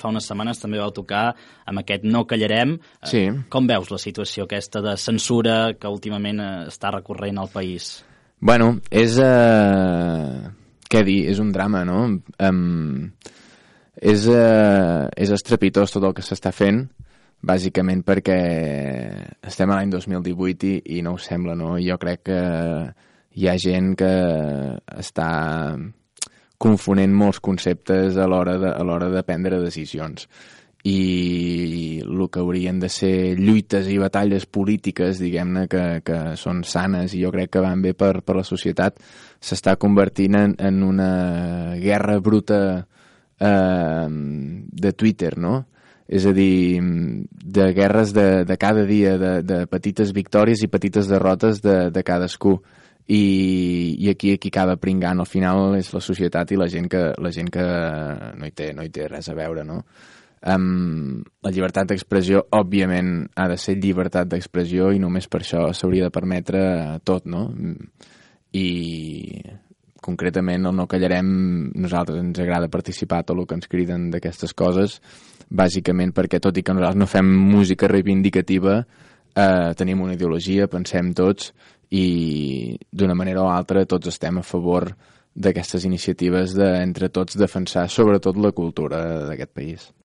fa unes setmanes també vau tocar amb aquest No callarem. Eh, Sí. Com veus la situació aquesta de censura que últimament eh, està recorrent al país? Bueno, és... Uh, què dir? És un drama, no? Um, és, uh, és estrepitós tot el que s'està fent, bàsicament perquè estem a l'any 2018 i, i no ho sembla, no? Jo crec que hi ha gent que està confonent molts conceptes a l'hora de, a l'hora de prendre decisions i el que haurien de ser lluites i batalles polítiques, diguem-ne, que, que són sanes i jo crec que van bé per, per la societat, s'està convertint en, en una guerra bruta eh, de Twitter, no? És a dir, de guerres de, de cada dia, de, de petites victòries i petites derrotes de, de cadascú. I, i aquí aquí acaba pringant al final és la societat i la gent que, la gent que no, hi té, no hi té res a veure, no? Um, la llibertat d'expressió, òbviament, ha de ser llibertat d'expressió i només per això s'hauria de permetre tot, no? I concretament el No Callarem, nosaltres ens agrada participar tot el que ens criden d'aquestes coses, bàsicament perquè tot i que nosaltres no fem música reivindicativa, eh, tenim una ideologia, pensem tots, i d'una manera o altra tots estem a favor d'aquestes iniciatives de, entre tots, defensar sobretot la cultura d'aquest país.